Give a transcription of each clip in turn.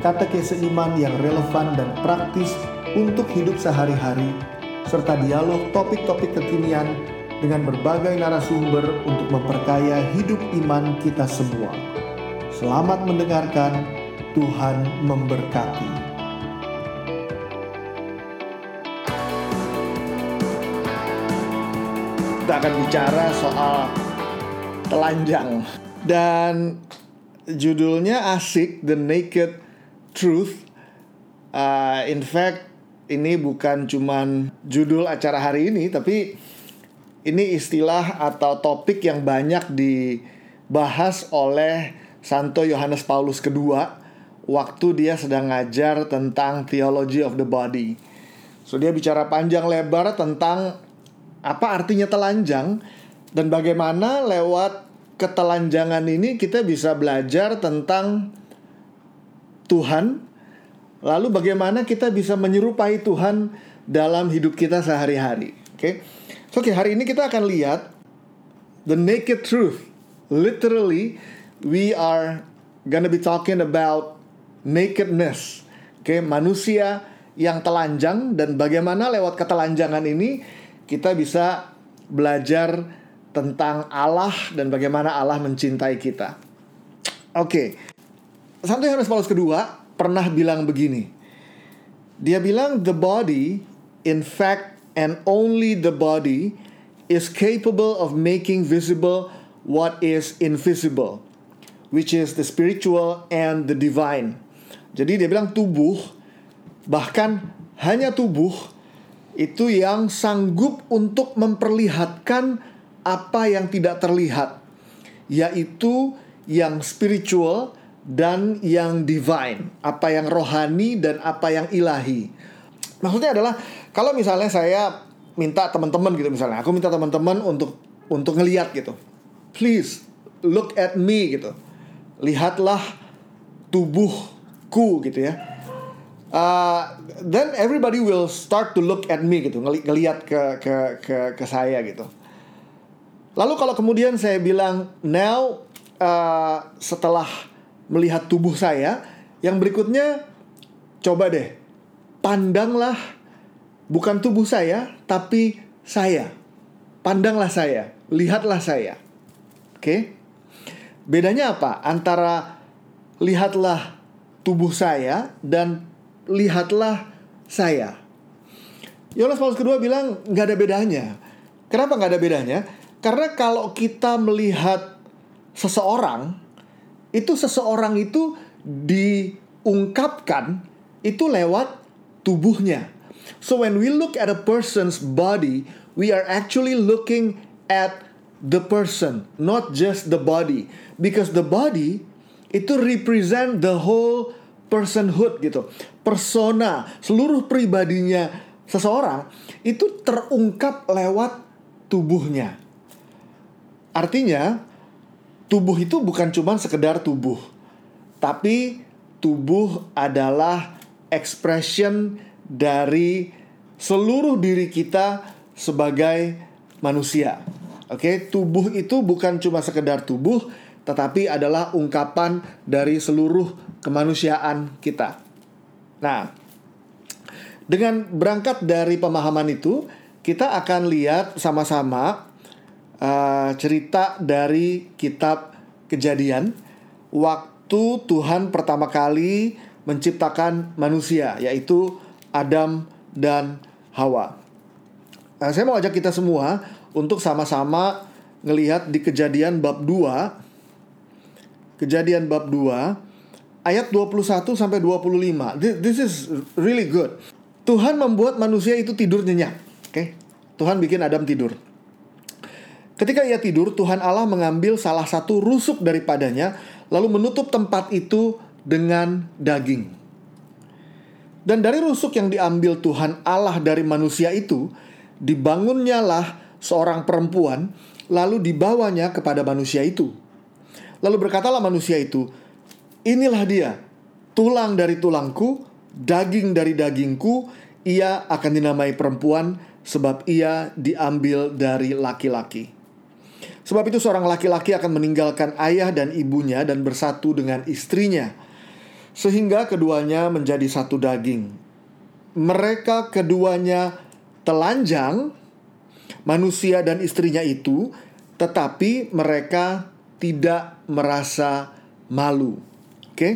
katekese iman yang relevan dan praktis untuk hidup sehari-hari, serta dialog topik-topik kekinian dengan berbagai narasumber untuk memperkaya hidup iman kita semua. Selamat mendengarkan, Tuhan memberkati. Kita akan bicara soal telanjang dan judulnya asik The Naked Truth. Uh, in fact, ini bukan cuman judul acara hari ini, tapi ini istilah atau topik yang banyak dibahas oleh Santo Yohanes Paulus II waktu dia sedang ngajar tentang theology of the body. So dia bicara panjang lebar tentang apa artinya telanjang dan bagaimana lewat ketelanjangan ini kita bisa belajar tentang Tuhan, lalu bagaimana kita bisa menyerupai Tuhan dalam hidup kita sehari-hari. Oke, okay? so, okay, hari ini kita akan lihat the naked truth. Literally, we are gonna be talking about nakedness. Oke, okay? manusia yang telanjang dan bagaimana lewat ketelanjangan ini kita bisa belajar tentang Allah dan bagaimana Allah mencintai kita. Oke, okay. Santo Yohanes Paulus kedua pernah bilang begini. Dia bilang the body, in fact and only the body, is capable of making visible what is invisible, which is the spiritual and the divine. Jadi dia bilang tubuh, bahkan hanya tubuh itu yang sanggup untuk memperlihatkan apa yang tidak terlihat, yaitu yang spiritual dan yang divine, apa yang rohani dan apa yang ilahi. Maksudnya adalah kalau misalnya saya minta teman-teman gitu misalnya, aku minta teman-teman untuk untuk ngeliat gitu. Please look at me gitu. Lihatlah tubuhku gitu ya. Uh, then everybody will start to look at me gitu, ngeli ngeliat ke ke ke ke saya gitu. Lalu kalau kemudian saya bilang now uh, setelah melihat tubuh saya, yang berikutnya coba deh pandanglah bukan tubuh saya tapi saya. Pandanglah saya, lihatlah saya. Oke? Bedanya apa antara lihatlah tubuh saya dan lihatlah saya? Yohanes Paulus kedua bilang nggak ada bedanya. Kenapa nggak ada bedanya? Karena kalau kita melihat seseorang itu seseorang itu diungkapkan itu lewat tubuhnya. So when we look at a person's body, we are actually looking at the person, not just the body. Because the body itu represent the whole personhood gitu. Persona, seluruh pribadinya seseorang itu terungkap lewat tubuhnya. Artinya, tubuh itu bukan cuma sekedar tubuh, tapi tubuh adalah expression dari seluruh diri kita sebagai manusia. Oke, okay? tubuh itu bukan cuma sekedar tubuh, tetapi adalah ungkapan dari seluruh kemanusiaan kita. Nah, dengan berangkat dari pemahaman itu, kita akan lihat sama-sama uh, cerita dari kitab Kejadian waktu Tuhan pertama kali menciptakan manusia yaitu Adam dan Hawa. Nah, saya mau ajak kita semua untuk sama-sama ngelihat di Kejadian bab 2 Kejadian bab 2 ayat 21 sampai 25. This is really good. Tuhan membuat manusia itu tidur nyenyak, oke? Okay? Tuhan bikin Adam tidur. Ketika ia tidur, Tuhan Allah mengambil salah satu rusuk daripadanya, lalu menutup tempat itu dengan daging. Dan dari rusuk yang diambil Tuhan Allah dari manusia itu, dibangunnyalah seorang perempuan, lalu dibawanya kepada manusia itu. Lalu berkatalah manusia itu, inilah dia, tulang dari tulangku, daging dari dagingku, ia akan dinamai perempuan sebab ia diambil dari laki-laki. Sebab itu seorang laki-laki akan meninggalkan ayah dan ibunya dan bersatu dengan istrinya sehingga keduanya menjadi satu daging. Mereka keduanya telanjang manusia dan istrinya itu, tetapi mereka tidak merasa malu. Oke? Okay?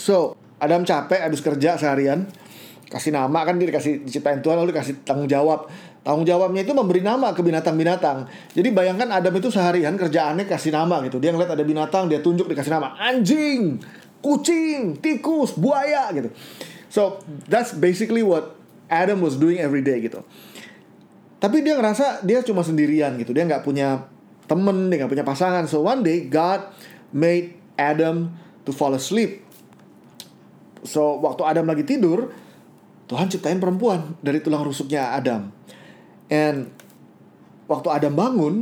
So, Adam capek habis kerja seharian, kasih nama kan dia dikasih diciptain Tuhan lalu dikasih tanggung jawab. Tanggung jawabnya itu memberi nama ke binatang-binatang. Jadi bayangkan Adam itu seharian kerjaannya kasih nama gitu. Dia ngeliat ada binatang, dia tunjuk dikasih nama anjing, kucing, tikus, buaya gitu. So that's basically what Adam was doing every day gitu. Tapi dia ngerasa dia cuma sendirian gitu. Dia nggak punya temen, dia nggak punya pasangan. So one day God made Adam to fall asleep. So waktu Adam lagi tidur, Tuhan ciptain perempuan dari tulang rusuknya Adam. And waktu Adam bangun,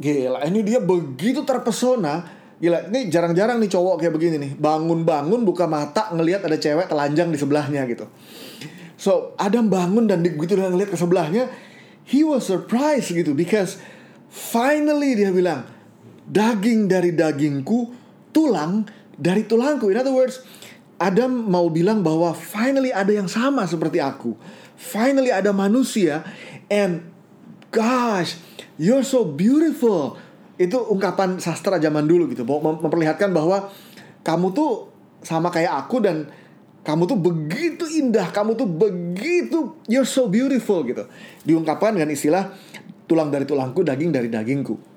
gila ini dia begitu terpesona. Gila, ini jarang-jarang nih cowok kayak begini nih. Bangun-bangun buka mata ngelihat ada cewek telanjang di sebelahnya gitu. So, Adam bangun dan begitu dia ngelihat ke sebelahnya, he was surprised gitu because finally dia bilang, daging dari dagingku, tulang dari tulangku. In other words, Adam mau bilang bahwa finally ada yang sama seperti aku. Finally ada manusia and gosh, you're so beautiful. Itu ungkapan sastra zaman dulu gitu, memperlihatkan bahwa kamu tuh sama kayak aku dan kamu tuh begitu indah, kamu tuh begitu you're so beautiful gitu. Diungkapkan dengan istilah tulang dari tulangku, daging dari dagingku.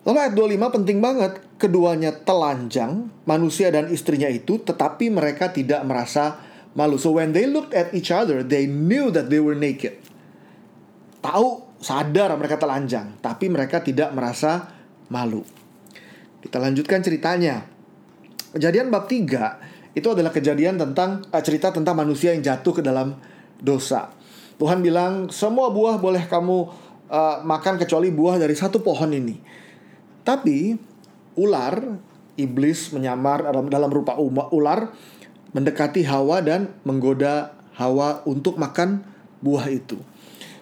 Lalu ayat 25 penting banget, keduanya telanjang, manusia dan istrinya itu, tetapi mereka tidak merasa malu. So when they looked at each other, they knew that they were naked. Tahu, sadar mereka telanjang, tapi mereka tidak merasa malu. Kita lanjutkan ceritanya. Kejadian bab 3 itu adalah kejadian tentang uh, cerita tentang manusia yang jatuh ke dalam dosa. Tuhan bilang, "Semua buah boleh kamu uh, makan kecuali buah dari satu pohon ini." Tapi ular, iblis menyamar dalam dalam rupa ular mendekati Hawa dan menggoda Hawa untuk makan buah itu.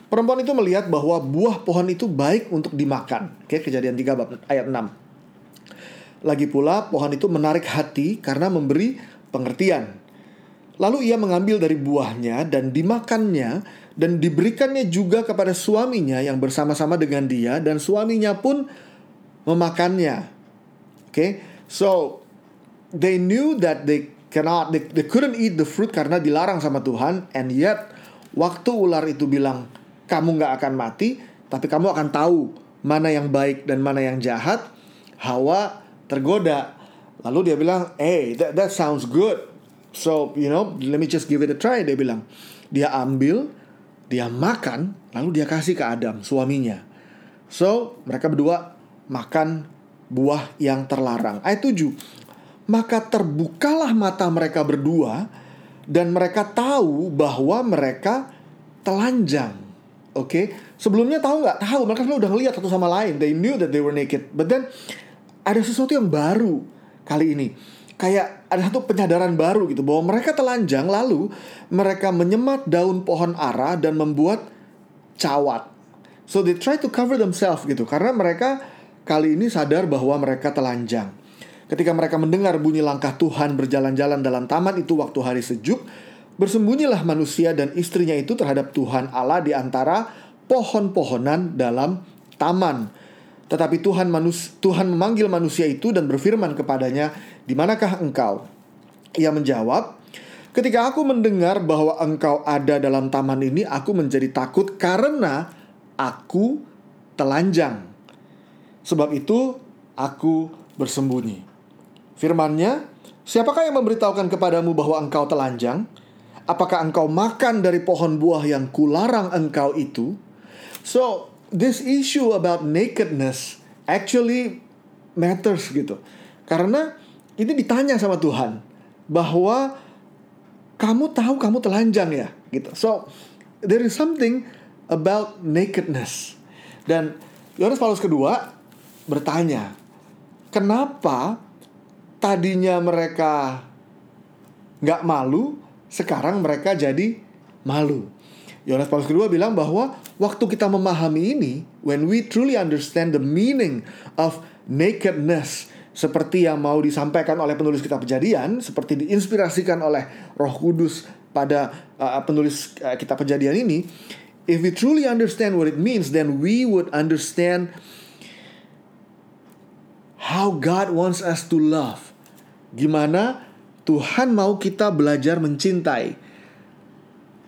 Perempuan itu melihat bahwa buah pohon itu baik untuk dimakan. Oke, kejadian 3 bab ayat 6. Lagi pula pohon itu menarik hati karena memberi pengertian. Lalu ia mengambil dari buahnya dan dimakannya dan diberikannya juga kepada suaminya yang bersama-sama dengan dia dan suaminya pun memakannya. Oke, okay? so they knew that they cannot, they, they couldn't eat the fruit karena dilarang sama Tuhan, and yet waktu ular itu bilang kamu nggak akan mati, tapi kamu akan tahu mana yang baik dan mana yang jahat. Hawa tergoda. Lalu dia bilang, hey, that, that sounds good. So, you know, let me just give it a try. Dia bilang, dia ambil, dia makan, lalu dia kasih ke Adam, suaminya. So, mereka berdua makan buah yang terlarang. Ayat 7. Maka terbukalah mata mereka berdua dan mereka tahu bahwa mereka telanjang. Oke, okay? sebelumnya tahu nggak? Tahu, mereka udah ngeliat satu sama lain. They knew that they were naked. But then ada sesuatu yang baru kali ini. Kayak ada satu penyadaran baru gitu bahwa mereka telanjang lalu mereka menyemat daun pohon ara dan membuat cawat. So they try to cover themselves gitu karena mereka kali ini sadar bahwa mereka telanjang. Ketika mereka mendengar bunyi langkah Tuhan berjalan-jalan dalam taman itu waktu hari sejuk, Bersembunyilah manusia dan istrinya itu terhadap Tuhan Allah di antara pohon-pohonan dalam taman. Tetapi Tuhan manus Tuhan memanggil manusia itu dan berfirman kepadanya, "Di manakah engkau?" Ia menjawab, "Ketika aku mendengar bahwa engkau ada dalam taman ini, aku menjadi takut karena aku telanjang. Sebab itu aku bersembunyi." Firmannya, "Siapakah yang memberitahukan kepadamu bahwa engkau telanjang?" Apakah engkau makan dari pohon buah yang kularang engkau itu? So, this issue about nakedness actually matters gitu. Karena ini ditanya sama Tuhan bahwa kamu tahu kamu telanjang ya gitu so there is something about nakedness dan Yohanes Paulus kedua bertanya kenapa tadinya mereka nggak malu sekarang mereka jadi malu? Yohanes Paulus kedua bilang bahwa waktu kita memahami ini, when we truly understand the meaning of nakedness, seperti yang mau disampaikan oleh penulis kitab Kejadian, seperti diinspirasikan oleh Roh Kudus pada uh, penulis uh, kitab Kejadian ini, if we truly understand what it means, then we would understand how God wants us to love. Gimana Tuhan mau kita belajar mencintai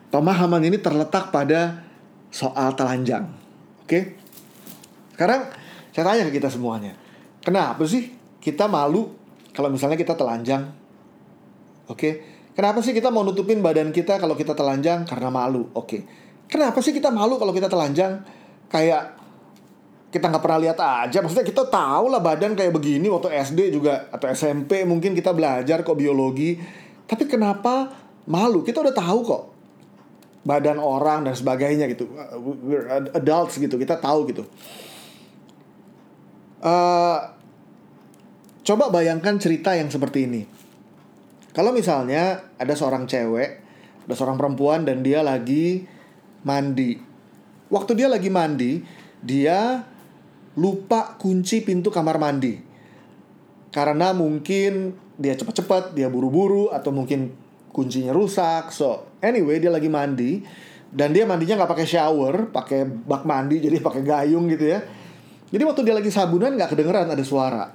pemahaman ini terletak pada soal telanjang. Oke? Sekarang saya tanya ke kita semuanya. Kenapa sih kita malu kalau misalnya kita telanjang? Oke? Kenapa sih kita mau nutupin badan kita kalau kita telanjang karena malu? Oke. Kenapa sih kita malu kalau kita telanjang? Kayak kita nggak pernah lihat aja. Maksudnya kita tahu lah badan kayak begini waktu SD juga atau SMP mungkin kita belajar kok biologi. Tapi kenapa malu? Kita udah tahu kok badan orang dan sebagainya gitu we're adults gitu kita tahu gitu uh, coba bayangkan cerita yang seperti ini kalau misalnya ada seorang cewek ada seorang perempuan dan dia lagi mandi waktu dia lagi mandi dia lupa kunci pintu kamar mandi. Karena mungkin dia cepat-cepat dia buru-buru atau mungkin kuncinya rusak. So anyway dia lagi mandi dan dia mandinya nggak pakai shower pakai bak mandi jadi pakai gayung gitu ya. Jadi waktu dia lagi sabunan nggak kedengeran ada suara.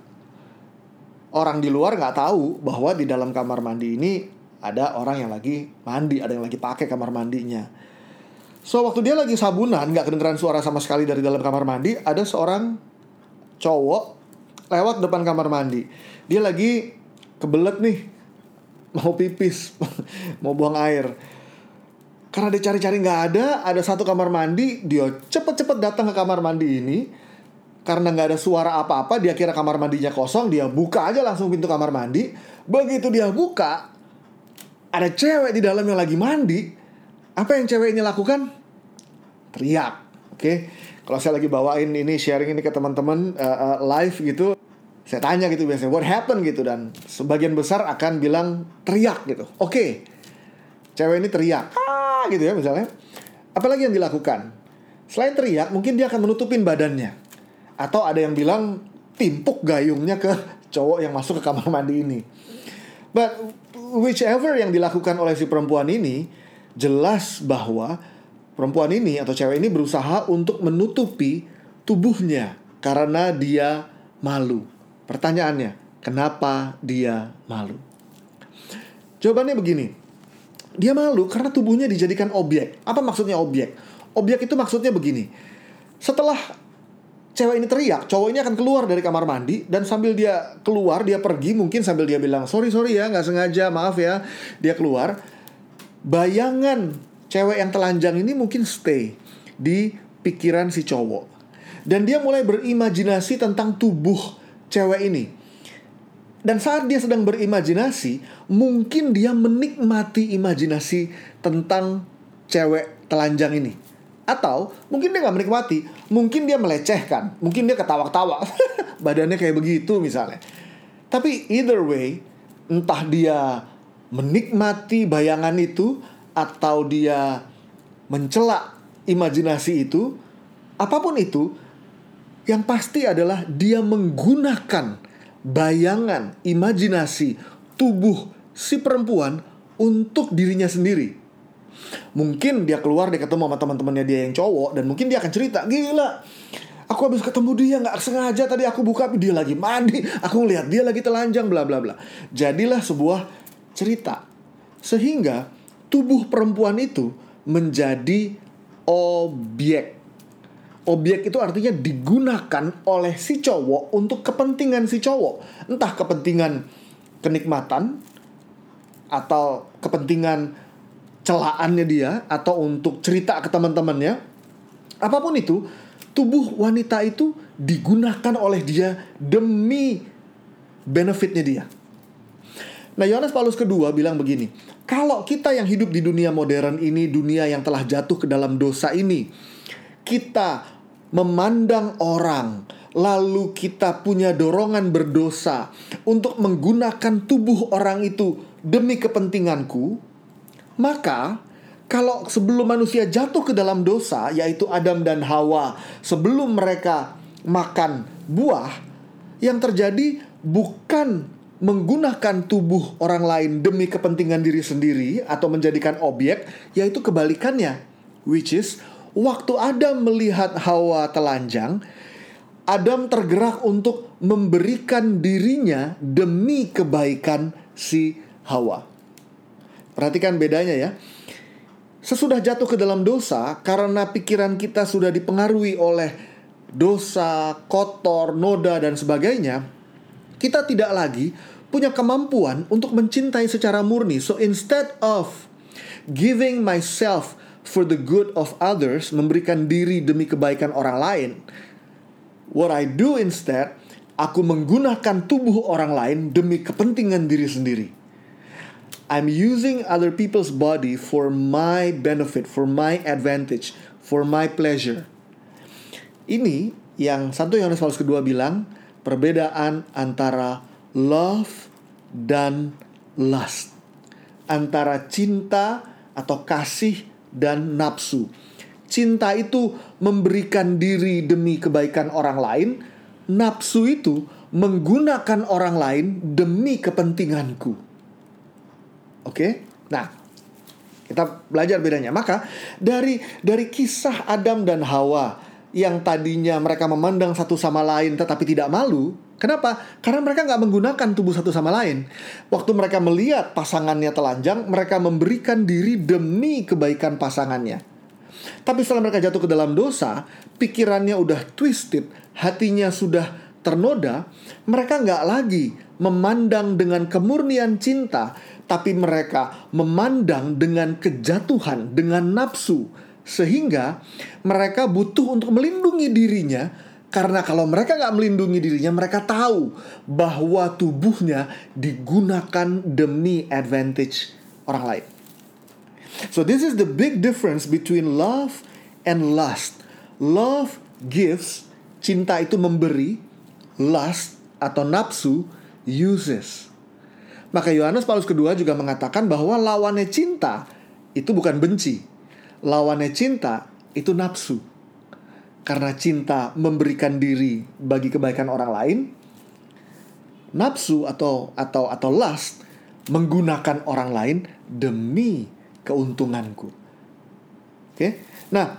Orang di luar nggak tahu bahwa di dalam kamar mandi ini ada orang yang lagi mandi ada yang lagi pakai kamar mandinya so waktu dia lagi sabunan nggak kedengeran suara sama sekali dari dalam kamar mandi ada seorang cowok lewat depan kamar mandi dia lagi kebelet nih mau pipis, mau buang air. Karena dia cari-cari nggak ada, ada satu kamar mandi, dia cepet-cepet datang ke kamar mandi ini. Karena nggak ada suara apa-apa, dia kira kamar mandinya kosong, dia buka aja langsung pintu kamar mandi. Begitu dia buka, ada cewek di dalam yang lagi mandi. Apa yang cewek ini lakukan? Teriak. Oke, okay? kalau saya lagi bawain ini sharing ini ke teman-teman uh, uh, live gitu, saya tanya gitu biasanya what happened gitu dan sebagian besar akan bilang teriak gitu oke okay. cewek ini teriak ah gitu ya misalnya apalagi yang dilakukan selain teriak mungkin dia akan menutupin badannya atau ada yang bilang timpuk gayungnya ke cowok yang masuk ke kamar mandi ini but whichever yang dilakukan oleh si perempuan ini jelas bahwa perempuan ini atau cewek ini berusaha untuk menutupi tubuhnya karena dia malu Pertanyaannya, kenapa dia malu? Jawabannya begini. Dia malu karena tubuhnya dijadikan objek. Apa maksudnya objek? Objek itu maksudnya begini. Setelah cewek ini teriak, cowok ini akan keluar dari kamar mandi dan sambil dia keluar, dia pergi mungkin sambil dia bilang sorry sorry ya nggak sengaja maaf ya dia keluar. Bayangan cewek yang telanjang ini mungkin stay di pikiran si cowok dan dia mulai berimajinasi tentang tubuh cewek ini. Dan saat dia sedang berimajinasi, mungkin dia menikmati imajinasi tentang cewek telanjang ini. Atau mungkin dia nggak menikmati, mungkin dia melecehkan, mungkin dia ketawa-ketawa, badannya kayak begitu misalnya. Tapi either way, entah dia menikmati bayangan itu atau dia mencela imajinasi itu, apa pun itu, yang pasti adalah dia menggunakan bayangan, imajinasi tubuh si perempuan untuk dirinya sendiri. Mungkin dia keluar dia ketemu sama teman-temannya dia yang cowok dan mungkin dia akan cerita, "Gila, aku habis ketemu dia nggak sengaja tadi aku buka dia lagi mandi, aku ngeliat dia lagi telanjang bla bla bla." Jadilah sebuah cerita sehingga tubuh perempuan itu menjadi objek Objek itu artinya digunakan oleh si cowok untuk kepentingan si cowok. Entah kepentingan kenikmatan atau kepentingan celaannya dia atau untuk cerita ke teman-temannya. Apa pun itu, tubuh wanita itu digunakan oleh dia demi benefitnya dia. Nah, Yohanes Paulus kedua bilang begini, kalau kita yang hidup di dunia modern ini, dunia yang telah jatuh ke dalam dosa ini, kita memandang orang, lalu kita punya dorongan berdosa untuk menggunakan tubuh orang itu demi kepentinganku, maka kalau sebelum manusia jatuh ke dalam dosa, yaitu Adam dan Hawa, sebelum mereka makan buah, yang terjadi bukan menggunakan tubuh orang lain demi kepentingan diri sendiri atau menjadikan objek, yaitu kebalikannya, which is waktu Adam melihat Hawa telanjang, Adam tergerak untuk memberikan dirinya demi kebaikan si Hawa. Perhatikan bedanya ya. Sesudah jatuh ke dalam dosa, karena pikiran kita sudah dipengaruhi oleh dosa, kotor, noda, dan sebagainya, kita tidak lagi punya kemampuan untuk mencintai secara murni. So instead of giving myself for the good of others, memberikan diri demi kebaikan orang lain, what I do instead, aku menggunakan tubuh orang lain demi kepentingan diri sendiri. I'm using other people's body for my benefit, for my advantage, for my pleasure. Ini yang satu Yohanes Paulus kedua bilang, perbedaan antara love dan lust. Antara cinta atau kasih dan nafsu. Cinta itu memberikan diri demi kebaikan orang lain, nafsu itu menggunakan orang lain demi kepentinganku. Oke? Nah, kita belajar bedanya. Maka dari dari kisah Adam dan Hawa yang tadinya mereka memandang satu sama lain tetapi tidak malu. Kenapa? Karena mereka nggak menggunakan tubuh satu sama lain. Waktu mereka melihat pasangannya telanjang, mereka memberikan diri demi kebaikan pasangannya. Tapi setelah mereka jatuh ke dalam dosa, pikirannya udah twisted, hatinya sudah ternoda, mereka nggak lagi memandang dengan kemurnian cinta, tapi mereka memandang dengan kejatuhan, dengan nafsu, sehingga mereka butuh untuk melindungi dirinya karena kalau mereka nggak melindungi dirinya, mereka tahu bahwa tubuhnya digunakan demi advantage orang lain. So this is the big difference between love and lust. Love gives, cinta itu memberi, lust atau nafsu uses. Maka Yohanes Paulus kedua juga mengatakan bahwa lawannya cinta itu bukan benci, lawannya cinta itu nafsu. Karena cinta memberikan diri bagi kebaikan orang lain, nafsu atau atau atau lust menggunakan orang lain demi keuntunganku. Oke. Nah,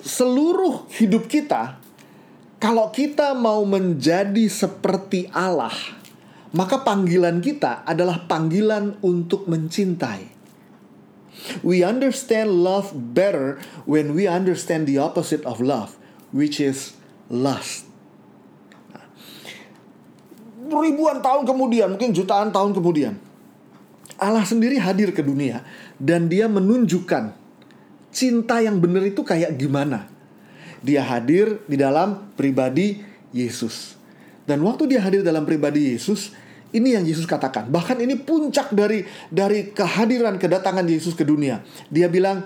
seluruh hidup kita kalau kita mau menjadi seperti Allah, maka panggilan kita adalah panggilan untuk mencintai. We understand love better when we understand the opposite of love, which is lust. Ribuan tahun kemudian, mungkin jutaan tahun kemudian, Allah sendiri hadir ke dunia dan dia menunjukkan cinta yang benar itu kayak gimana. Dia hadir di dalam pribadi Yesus. Dan waktu dia hadir dalam pribadi Yesus, ini yang Yesus katakan. Bahkan ini puncak dari dari kehadiran kedatangan Yesus ke dunia. Dia bilang,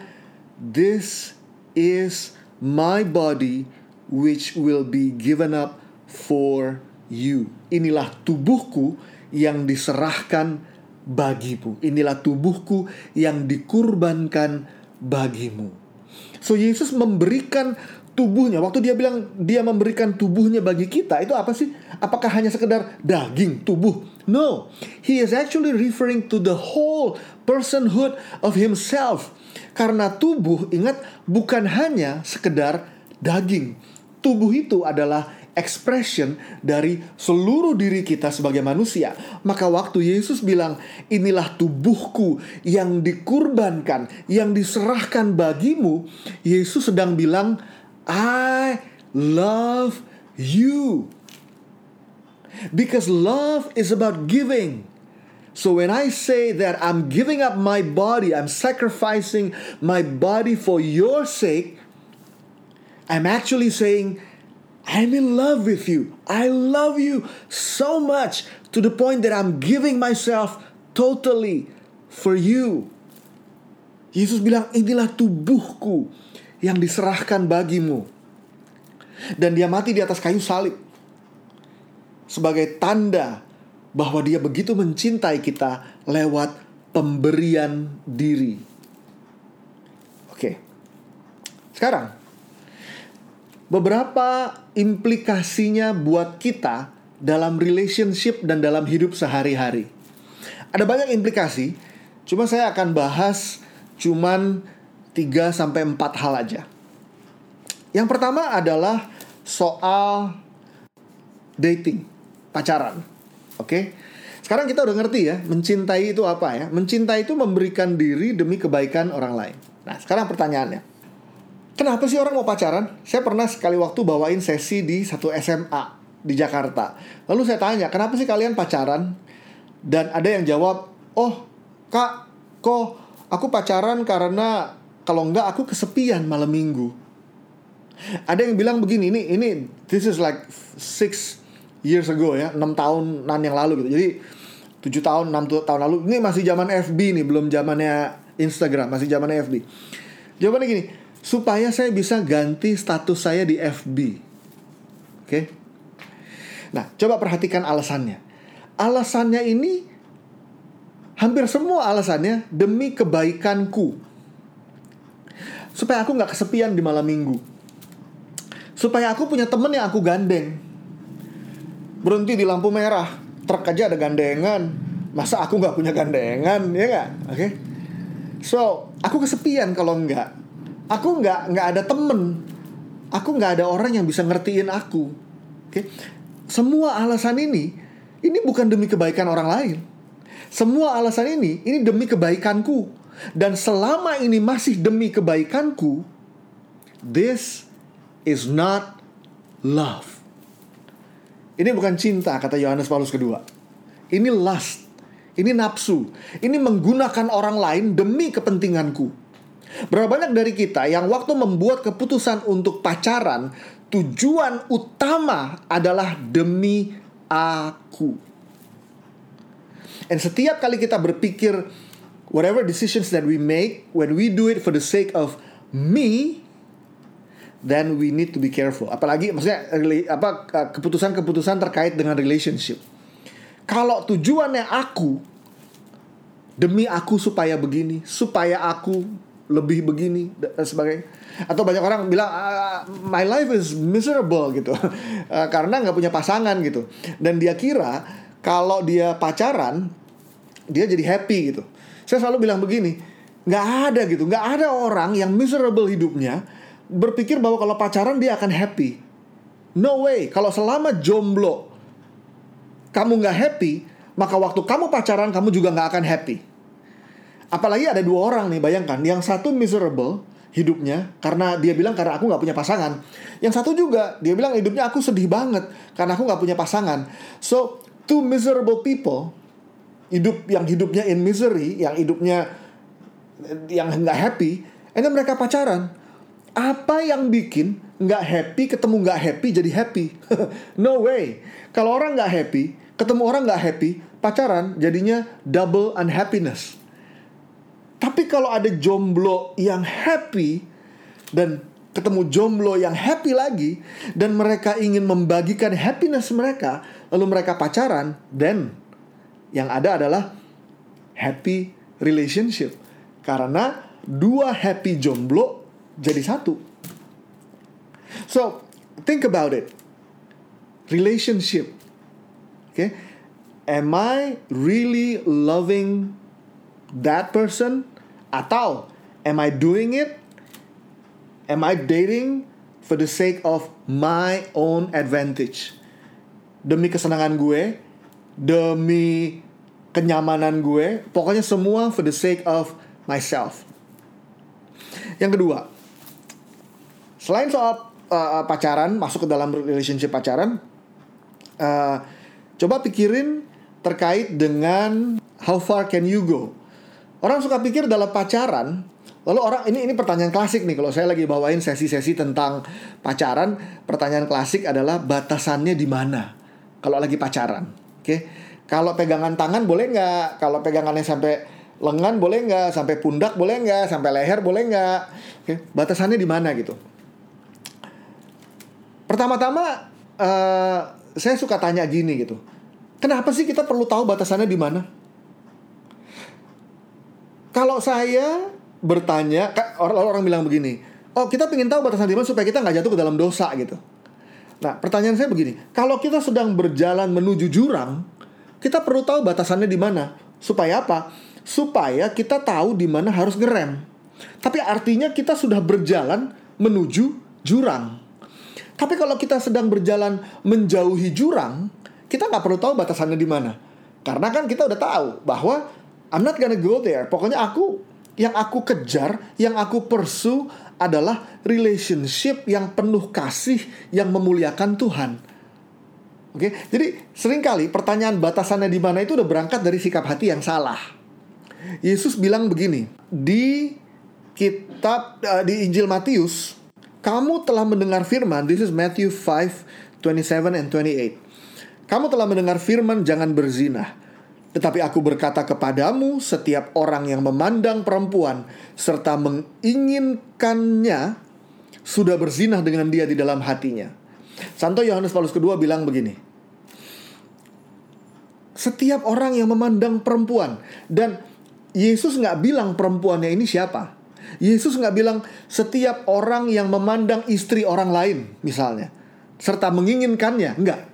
"This is my body which will be given up for you." Inilah tubuhku yang diserahkan bagimu. Inilah tubuhku yang dikurbankan bagimu. So Yesus memberikan tubuhnya. Waktu dia bilang dia memberikan tubuhnya bagi kita, itu apa sih? Apakah hanya sekedar daging, tubuh? No. He is actually referring to the whole personhood of himself. Karena tubuh, ingat, bukan hanya sekedar daging. Tubuh itu adalah expression dari seluruh diri kita sebagai manusia. Maka waktu Yesus bilang, "Inilah tubuhku yang dikurbankan, yang diserahkan bagimu." Yesus sedang bilang, I love you. Because love is about giving. So when I say that I'm giving up my body, I'm sacrificing my body for your sake, I'm actually saying I'm in love with you. I love you so much to the point that I'm giving myself totally for you. Yesus bilang, "Inilah tubuhku yang diserahkan bagimu." Dan dia mati di atas kayu salib sebagai tanda bahwa dia begitu mencintai kita lewat pemberian diri. Oke. Sekarang beberapa implikasinya buat kita dalam relationship dan dalam hidup sehari-hari. Ada banyak implikasi, cuma saya akan bahas cuman 3 sampai 4 hal aja. Yang pertama adalah soal dating pacaran. Oke. Okay? Sekarang kita udah ngerti ya, mencintai itu apa ya? Mencintai itu memberikan diri demi kebaikan orang lain. Nah, sekarang pertanyaannya. Kenapa sih orang mau pacaran? Saya pernah sekali waktu bawain sesi di satu SMA di Jakarta. Lalu saya tanya, kenapa sih kalian pacaran? Dan ada yang jawab, oh kak, kok aku pacaran karena kalau enggak aku kesepian malam minggu. Ada yang bilang begini, ini ini this is like six years ago ya, 6 tahunan yang lalu gitu. Jadi 7 tahun, 6 tahun lalu. Ini masih zaman FB nih, belum zamannya Instagram, masih zamannya FB. Jawabannya gini, supaya saya bisa ganti status saya di FB. Oke? Okay? Nah, coba perhatikan alasannya. Alasannya ini hampir semua alasannya demi kebaikanku. Supaya aku nggak kesepian di malam minggu. Supaya aku punya temen yang aku gandeng. Berhenti di lampu merah. Truk aja ada gandengan. Masa aku nggak punya gandengan ya nggak? Oke. Okay? so aku kesepian kalau nggak. Aku nggak nggak ada temen. Aku nggak ada orang yang bisa ngertiin aku. Oke. Okay? semua alasan ini ini bukan demi kebaikan orang lain. Semua alasan ini ini demi kebaikanku dan selama ini masih demi kebaikanku this is not love ini bukan cinta kata Yohanes Paulus kedua. Ini lust. Ini nafsu. Ini menggunakan orang lain demi kepentinganku. Berapa banyak dari kita yang waktu membuat keputusan untuk pacaran, tujuan utama adalah demi aku. Dan setiap kali kita berpikir whatever decisions that we make, when we do it for the sake of me, then we need to be careful. Apalagi maksudnya apa keputusan-keputusan terkait dengan relationship. Kalau tujuannya aku demi aku supaya begini, supaya aku lebih begini dan sebagainya. Atau banyak orang bilang ah, my life is miserable gitu ah, karena nggak punya pasangan gitu. Dan dia kira kalau dia pacaran dia jadi happy gitu. Saya selalu bilang begini, nggak ada gitu, nggak ada orang yang miserable hidupnya berpikir bahwa kalau pacaran dia akan happy. No way. Kalau selama jomblo kamu nggak happy, maka waktu kamu pacaran kamu juga nggak akan happy. Apalagi ada dua orang nih, bayangkan. Yang satu miserable hidupnya karena dia bilang karena aku nggak punya pasangan. Yang satu juga dia bilang hidupnya aku sedih banget karena aku nggak punya pasangan. So two miserable people hidup yang hidupnya in misery, yang hidupnya yang nggak happy, and mereka pacaran. Apa yang bikin nggak happy ketemu nggak happy jadi happy? No way. Kalau orang nggak happy ketemu orang nggak happy pacaran jadinya double unhappiness. Tapi kalau ada jomblo yang happy dan ketemu jomblo yang happy lagi dan mereka ingin membagikan happiness mereka lalu mereka pacaran then yang ada adalah happy relationship karena dua happy jomblo jadi satu. So, think about it. Relationship. Okay? Am I really loving that person atau am I doing it? Am I dating for the sake of my own advantage? Demi kesenangan gue, demi kenyamanan gue, pokoknya semua for the sake of myself. Yang kedua, Selain soal uh, pacaran, masuk ke dalam relationship pacaran, uh, coba pikirin terkait dengan how far can you go. Orang suka pikir dalam pacaran, Lalu orang ini ini pertanyaan klasik nih kalau saya lagi bawain sesi-sesi tentang pacaran, pertanyaan klasik adalah batasannya di mana kalau lagi pacaran. Oke. Kalau pegangan tangan boleh nggak? Kalau pegangannya sampai lengan boleh nggak? Sampai pundak boleh nggak? Sampai leher boleh nggak? Oke. Batasannya di mana gitu? Pertama-tama uh, saya suka tanya gini gitu. Kenapa sih kita perlu tahu batasannya di mana? Kalau saya bertanya, orang-orang bilang begini, oh kita ingin tahu batasan di mana supaya kita nggak jatuh ke dalam dosa gitu. Nah pertanyaan saya begini, kalau kita sedang berjalan menuju jurang, kita perlu tahu batasannya di mana. Supaya apa? Supaya kita tahu di mana harus ngerem. Tapi artinya kita sudah berjalan menuju jurang. Tapi kalau kita sedang berjalan menjauhi jurang, kita nggak perlu tahu batasannya di mana. Karena kan kita udah tahu bahwa I'm not gonna go there. Pokoknya aku yang aku kejar, yang aku pursue adalah relationship yang penuh kasih yang memuliakan Tuhan. Oke, jadi sering kali pertanyaan batasannya di mana itu udah berangkat dari sikap hati yang salah. Yesus bilang begini di kitab uh, di Injil Matius, kamu telah mendengar firman. This is Matthew 5, 27 and 28. Kamu telah mendengar firman jangan berzina. Tetapi aku berkata kepadamu, setiap orang yang memandang perempuan serta menginginkannya sudah berzinah dengan dia di dalam hatinya. Santo Yohanes Paulus II bilang begini. Setiap orang yang memandang perempuan dan Yesus nggak bilang perempuannya ini siapa. Yesus nggak bilang setiap orang yang memandang istri orang lain misalnya serta menginginkannya, enggak.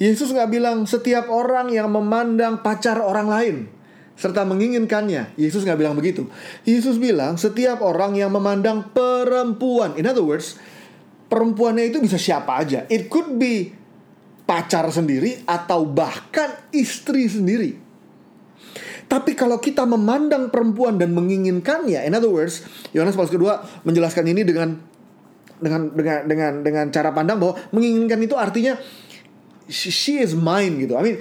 Yesus nggak bilang setiap orang yang memandang pacar orang lain serta menginginkannya. Yesus nggak bilang begitu. Yesus bilang setiap orang yang memandang perempuan. In other words, perempuannya itu bisa siapa aja. It could be pacar sendiri atau bahkan istri sendiri. Tapi kalau kita memandang perempuan dan menginginkannya, in other words, Yohanes Paulus kedua menjelaskan ini dengan dengan dengan dengan dengan cara pandang bahwa menginginkan itu artinya she, is mine gitu. I mean,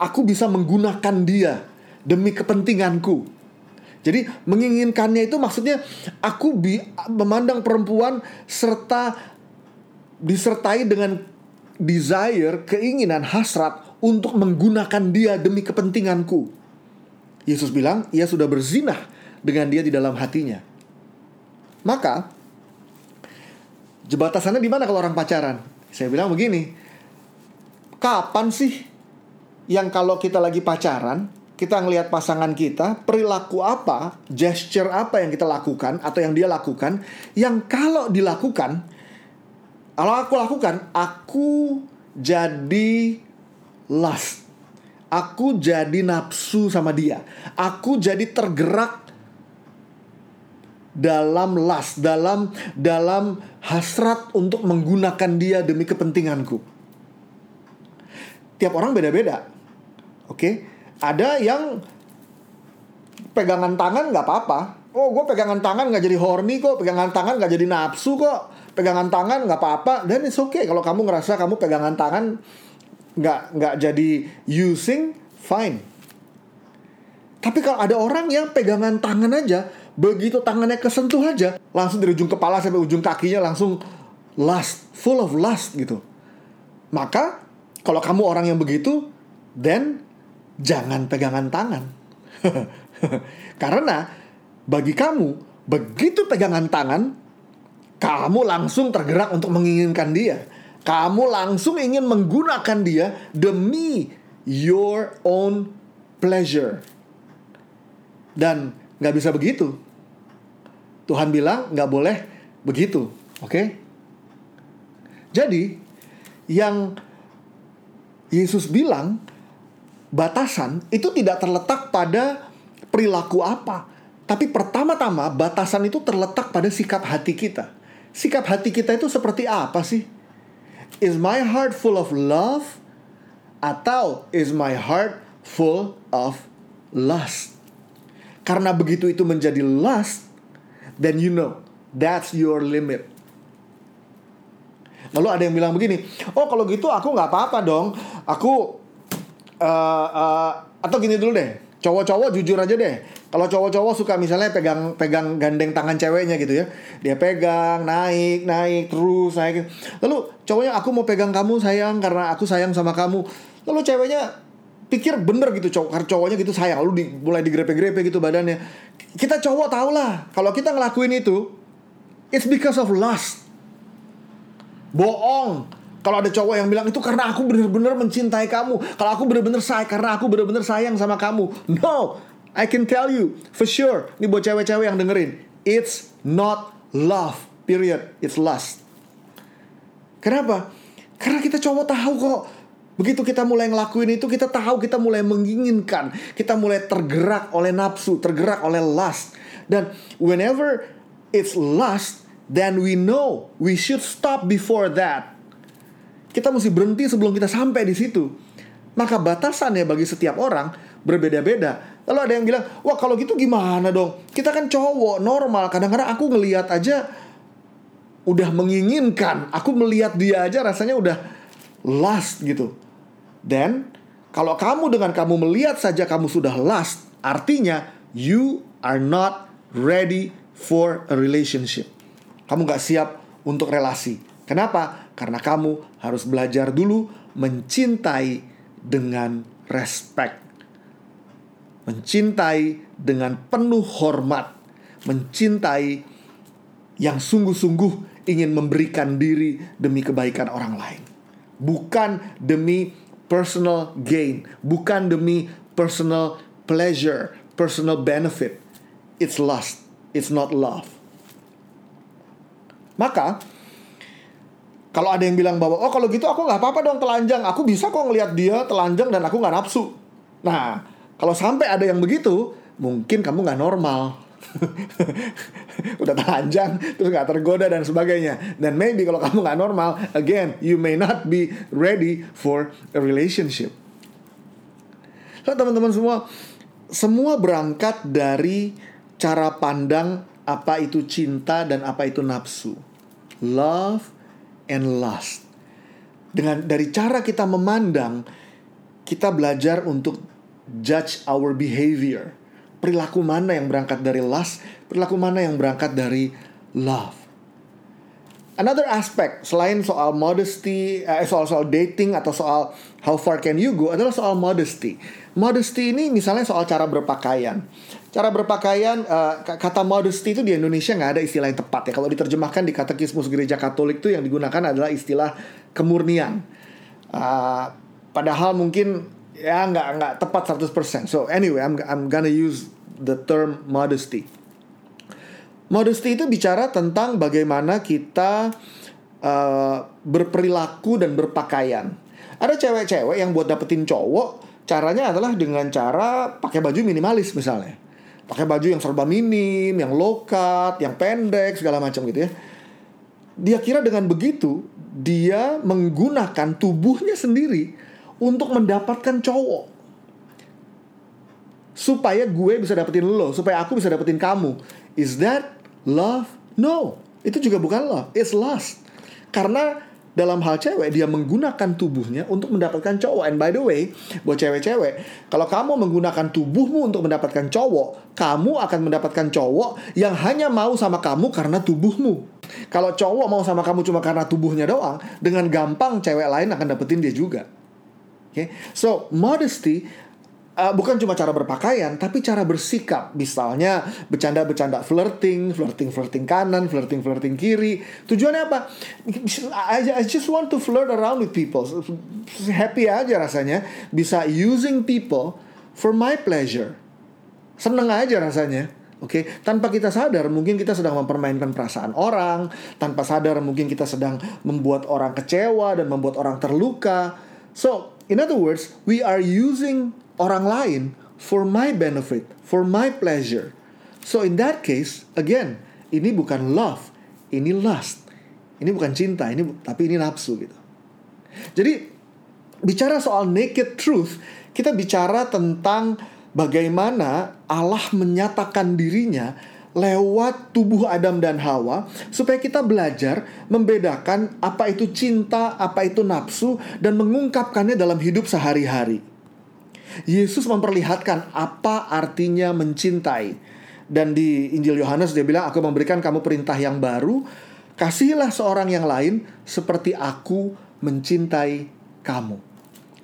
aku bisa menggunakan dia demi kepentinganku. Jadi menginginkannya itu maksudnya aku bi memandang perempuan serta disertai dengan desire, keinginan, hasrat untuk menggunakan dia demi kepentinganku. Yesus bilang, ia sudah berzinah dengan dia di dalam hatinya. Maka, jebatasannya di mana kalau orang pacaran? Saya bilang begini, kapan sih yang kalau kita lagi pacaran, kita ngelihat pasangan kita, perilaku apa, gesture apa yang kita lakukan atau yang dia lakukan, yang kalau dilakukan, kalau aku lakukan, aku jadi lust. Aku jadi nafsu sama dia. Aku jadi tergerak dalam lust, dalam dalam hasrat untuk menggunakan dia demi kepentinganku tiap orang beda-beda. Oke, okay? ada yang pegangan tangan nggak apa-apa. Oh, gue pegangan tangan nggak jadi horny kok, pegangan tangan nggak jadi nafsu kok, pegangan tangan nggak apa-apa. Dan it's okay kalau kamu ngerasa kamu pegangan tangan nggak nggak jadi using, fine. Tapi kalau ada orang yang pegangan tangan aja, begitu tangannya kesentuh aja, langsung dari ujung kepala sampai ujung kakinya langsung lust, full of lust gitu. Maka kalau kamu orang yang begitu, then jangan pegangan tangan. Karena bagi kamu, begitu pegangan tangan, kamu langsung tergerak untuk menginginkan dia. Kamu langsung ingin menggunakan dia demi your own pleasure. Dan nggak bisa begitu. Tuhan bilang nggak boleh begitu, oke? Okay? Jadi yang Yesus bilang batasan itu tidak terletak pada perilaku apa, tapi pertama-tama batasan itu terletak pada sikap hati kita. Sikap hati kita itu seperti apa sih? Is my heart full of love atau is my heart full of lust? Karena begitu itu menjadi lust, then you know that's your limit. Lalu ada yang bilang begini, oh kalau gitu aku nggak apa-apa dong, aku uh, uh, atau gini dulu deh, cowok-cowok jujur aja deh. Kalau cowok-cowok suka misalnya pegang pegang gandeng tangan ceweknya gitu ya. Dia pegang, naik, naik terus naik. Lalu cowoknya aku mau pegang kamu sayang karena aku sayang sama kamu. Lalu ceweknya pikir bener gitu cowok karena cowoknya gitu sayang lalu di, mulai digrepe-grepe gitu badannya. Kita cowok tau lah kalau kita ngelakuin itu it's because of lust. Bohong kalau ada cowok yang bilang itu karena aku benar-benar mencintai kamu. Kalau aku benar-benar sayang karena aku benar-benar sayang sama kamu. No, I can tell you for sure. Ini buat cewek-cewek yang dengerin. It's not love. Period. It's lust. Kenapa? Karena kita cowok tahu kok. Begitu kita mulai ngelakuin itu, kita tahu kita mulai menginginkan, kita mulai tergerak oleh nafsu, tergerak oleh lust. Dan whenever it's lust, then we know we should stop before that. Kita mesti berhenti sebelum kita sampai di situ. Maka batasannya bagi setiap orang berbeda-beda. Lalu ada yang bilang, wah kalau gitu gimana dong? Kita kan cowok normal. Kadang-kadang aku ngelihat aja udah menginginkan. Aku melihat dia aja rasanya udah last gitu. Dan kalau kamu dengan kamu melihat saja kamu sudah last, artinya you are not ready for a relationship. Kamu gak siap untuk relasi. Kenapa? Karena kamu harus belajar dulu mencintai dengan respect. Mencintai dengan penuh hormat. Mencintai yang sungguh-sungguh ingin memberikan diri demi kebaikan orang lain. Bukan demi personal gain, bukan demi personal pleasure, personal benefit. It's lust, it's not love. Maka kalau ada yang bilang bahwa oh kalau gitu aku nggak apa-apa dong telanjang, aku bisa kok ngelihat dia telanjang dan aku nggak nafsu. Nah, kalau sampai ada yang begitu, mungkin kamu nggak normal. Udah telanjang, terus nggak tergoda dan sebagainya. Dan maybe kalau kamu nggak normal, again, you may not be ready for a relationship. So, teman-teman semua, semua berangkat dari cara pandang apa itu cinta dan apa itu nafsu. Love and lust. Dengan dari cara kita memandang, kita belajar untuk judge our behavior. Perilaku mana yang berangkat dari lust, perilaku mana yang berangkat dari love. Another aspect selain soal modesty, eh, soal soal dating atau soal how far can you go adalah soal modesty. Modesty ini misalnya soal cara berpakaian. Cara berpakaian uh, kata modesty itu di Indonesia nggak ada istilah yang tepat ya. Kalau diterjemahkan di katekismus gereja Katolik itu yang digunakan adalah istilah kemurnian. Uh, padahal mungkin ya nggak nggak tepat 100%. So anyway, I'm I'm gonna use the term modesty. Modesty itu bicara tentang bagaimana kita uh, berperilaku dan berpakaian. Ada cewek-cewek yang buat dapetin cowok, caranya adalah dengan cara pakai baju minimalis misalnya pakai baju yang serba minim, yang low cut, yang pendek segala macam gitu ya. Dia kira dengan begitu dia menggunakan tubuhnya sendiri untuk mendapatkan cowok. Supaya gue bisa dapetin lo, supaya aku bisa dapetin kamu. Is that love? No. Itu juga bukan love, it's lust. Karena dalam hal cewek dia menggunakan tubuhnya untuk mendapatkan cowok. And by the way buat cewek-cewek kalau kamu menggunakan tubuhmu untuk mendapatkan cowok kamu akan mendapatkan cowok yang hanya mau sama kamu karena tubuhmu. Kalau cowok mau sama kamu cuma karena tubuhnya doang dengan gampang cewek lain akan dapetin dia juga. Okay? so modesty uh, bukan cuma cara berpakaian, tapi cara bersikap. Misalnya bercanda-bercanda flirting, flirting-flirting kanan, flirting-flirting kiri. Tujuannya apa? I, I just want to flirt around with people. Happy aja rasanya. Bisa using people for my pleasure. Seneng aja rasanya. Oke, okay? tanpa kita sadar mungkin kita sedang mempermainkan perasaan orang, tanpa sadar mungkin kita sedang membuat orang kecewa dan membuat orang terluka. So, in other words, we are using orang lain for my benefit, for my pleasure. So in that case, again, ini bukan love, ini lust. Ini bukan cinta, ini tapi ini nafsu gitu. Jadi bicara soal naked truth, kita bicara tentang bagaimana Allah menyatakan dirinya lewat tubuh Adam dan Hawa supaya kita belajar membedakan apa itu cinta, apa itu nafsu dan mengungkapkannya dalam hidup sehari-hari. Yesus memperlihatkan apa artinya mencintai. Dan di Injil Yohanes dia bilang, aku memberikan kamu perintah yang baru, kasihilah seorang yang lain seperti aku mencintai kamu.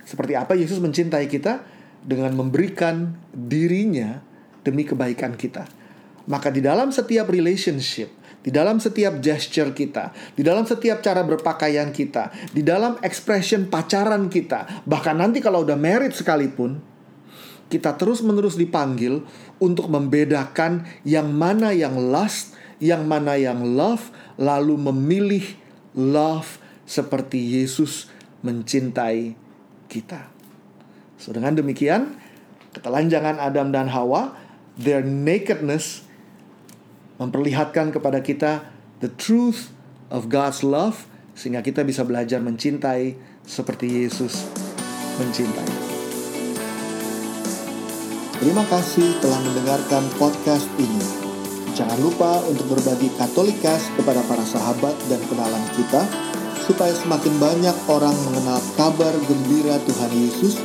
Seperti apa Yesus mencintai kita? Dengan memberikan dirinya demi kebaikan kita. Maka di dalam setiap relationship, di dalam setiap gesture kita, di dalam setiap cara berpakaian kita, di dalam expression pacaran kita, bahkan nanti kalau udah married sekalipun, kita terus-menerus dipanggil untuk membedakan yang mana yang lust, yang mana yang love, lalu memilih love seperti Yesus mencintai kita. So, dengan demikian, ketelanjangan Adam dan Hawa, their nakedness memperlihatkan kepada kita the truth of God's love sehingga kita bisa belajar mencintai seperti Yesus mencintai. Terima kasih telah mendengarkan podcast ini. Jangan lupa untuk berbagi Katolikas kepada para sahabat dan kenalan kita, supaya semakin banyak orang mengenal kabar gembira Tuhan Yesus,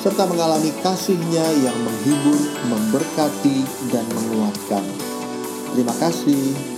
serta mengalami kasihnya yang menghibur, memberkati, dan menguatkan. Terima kasih.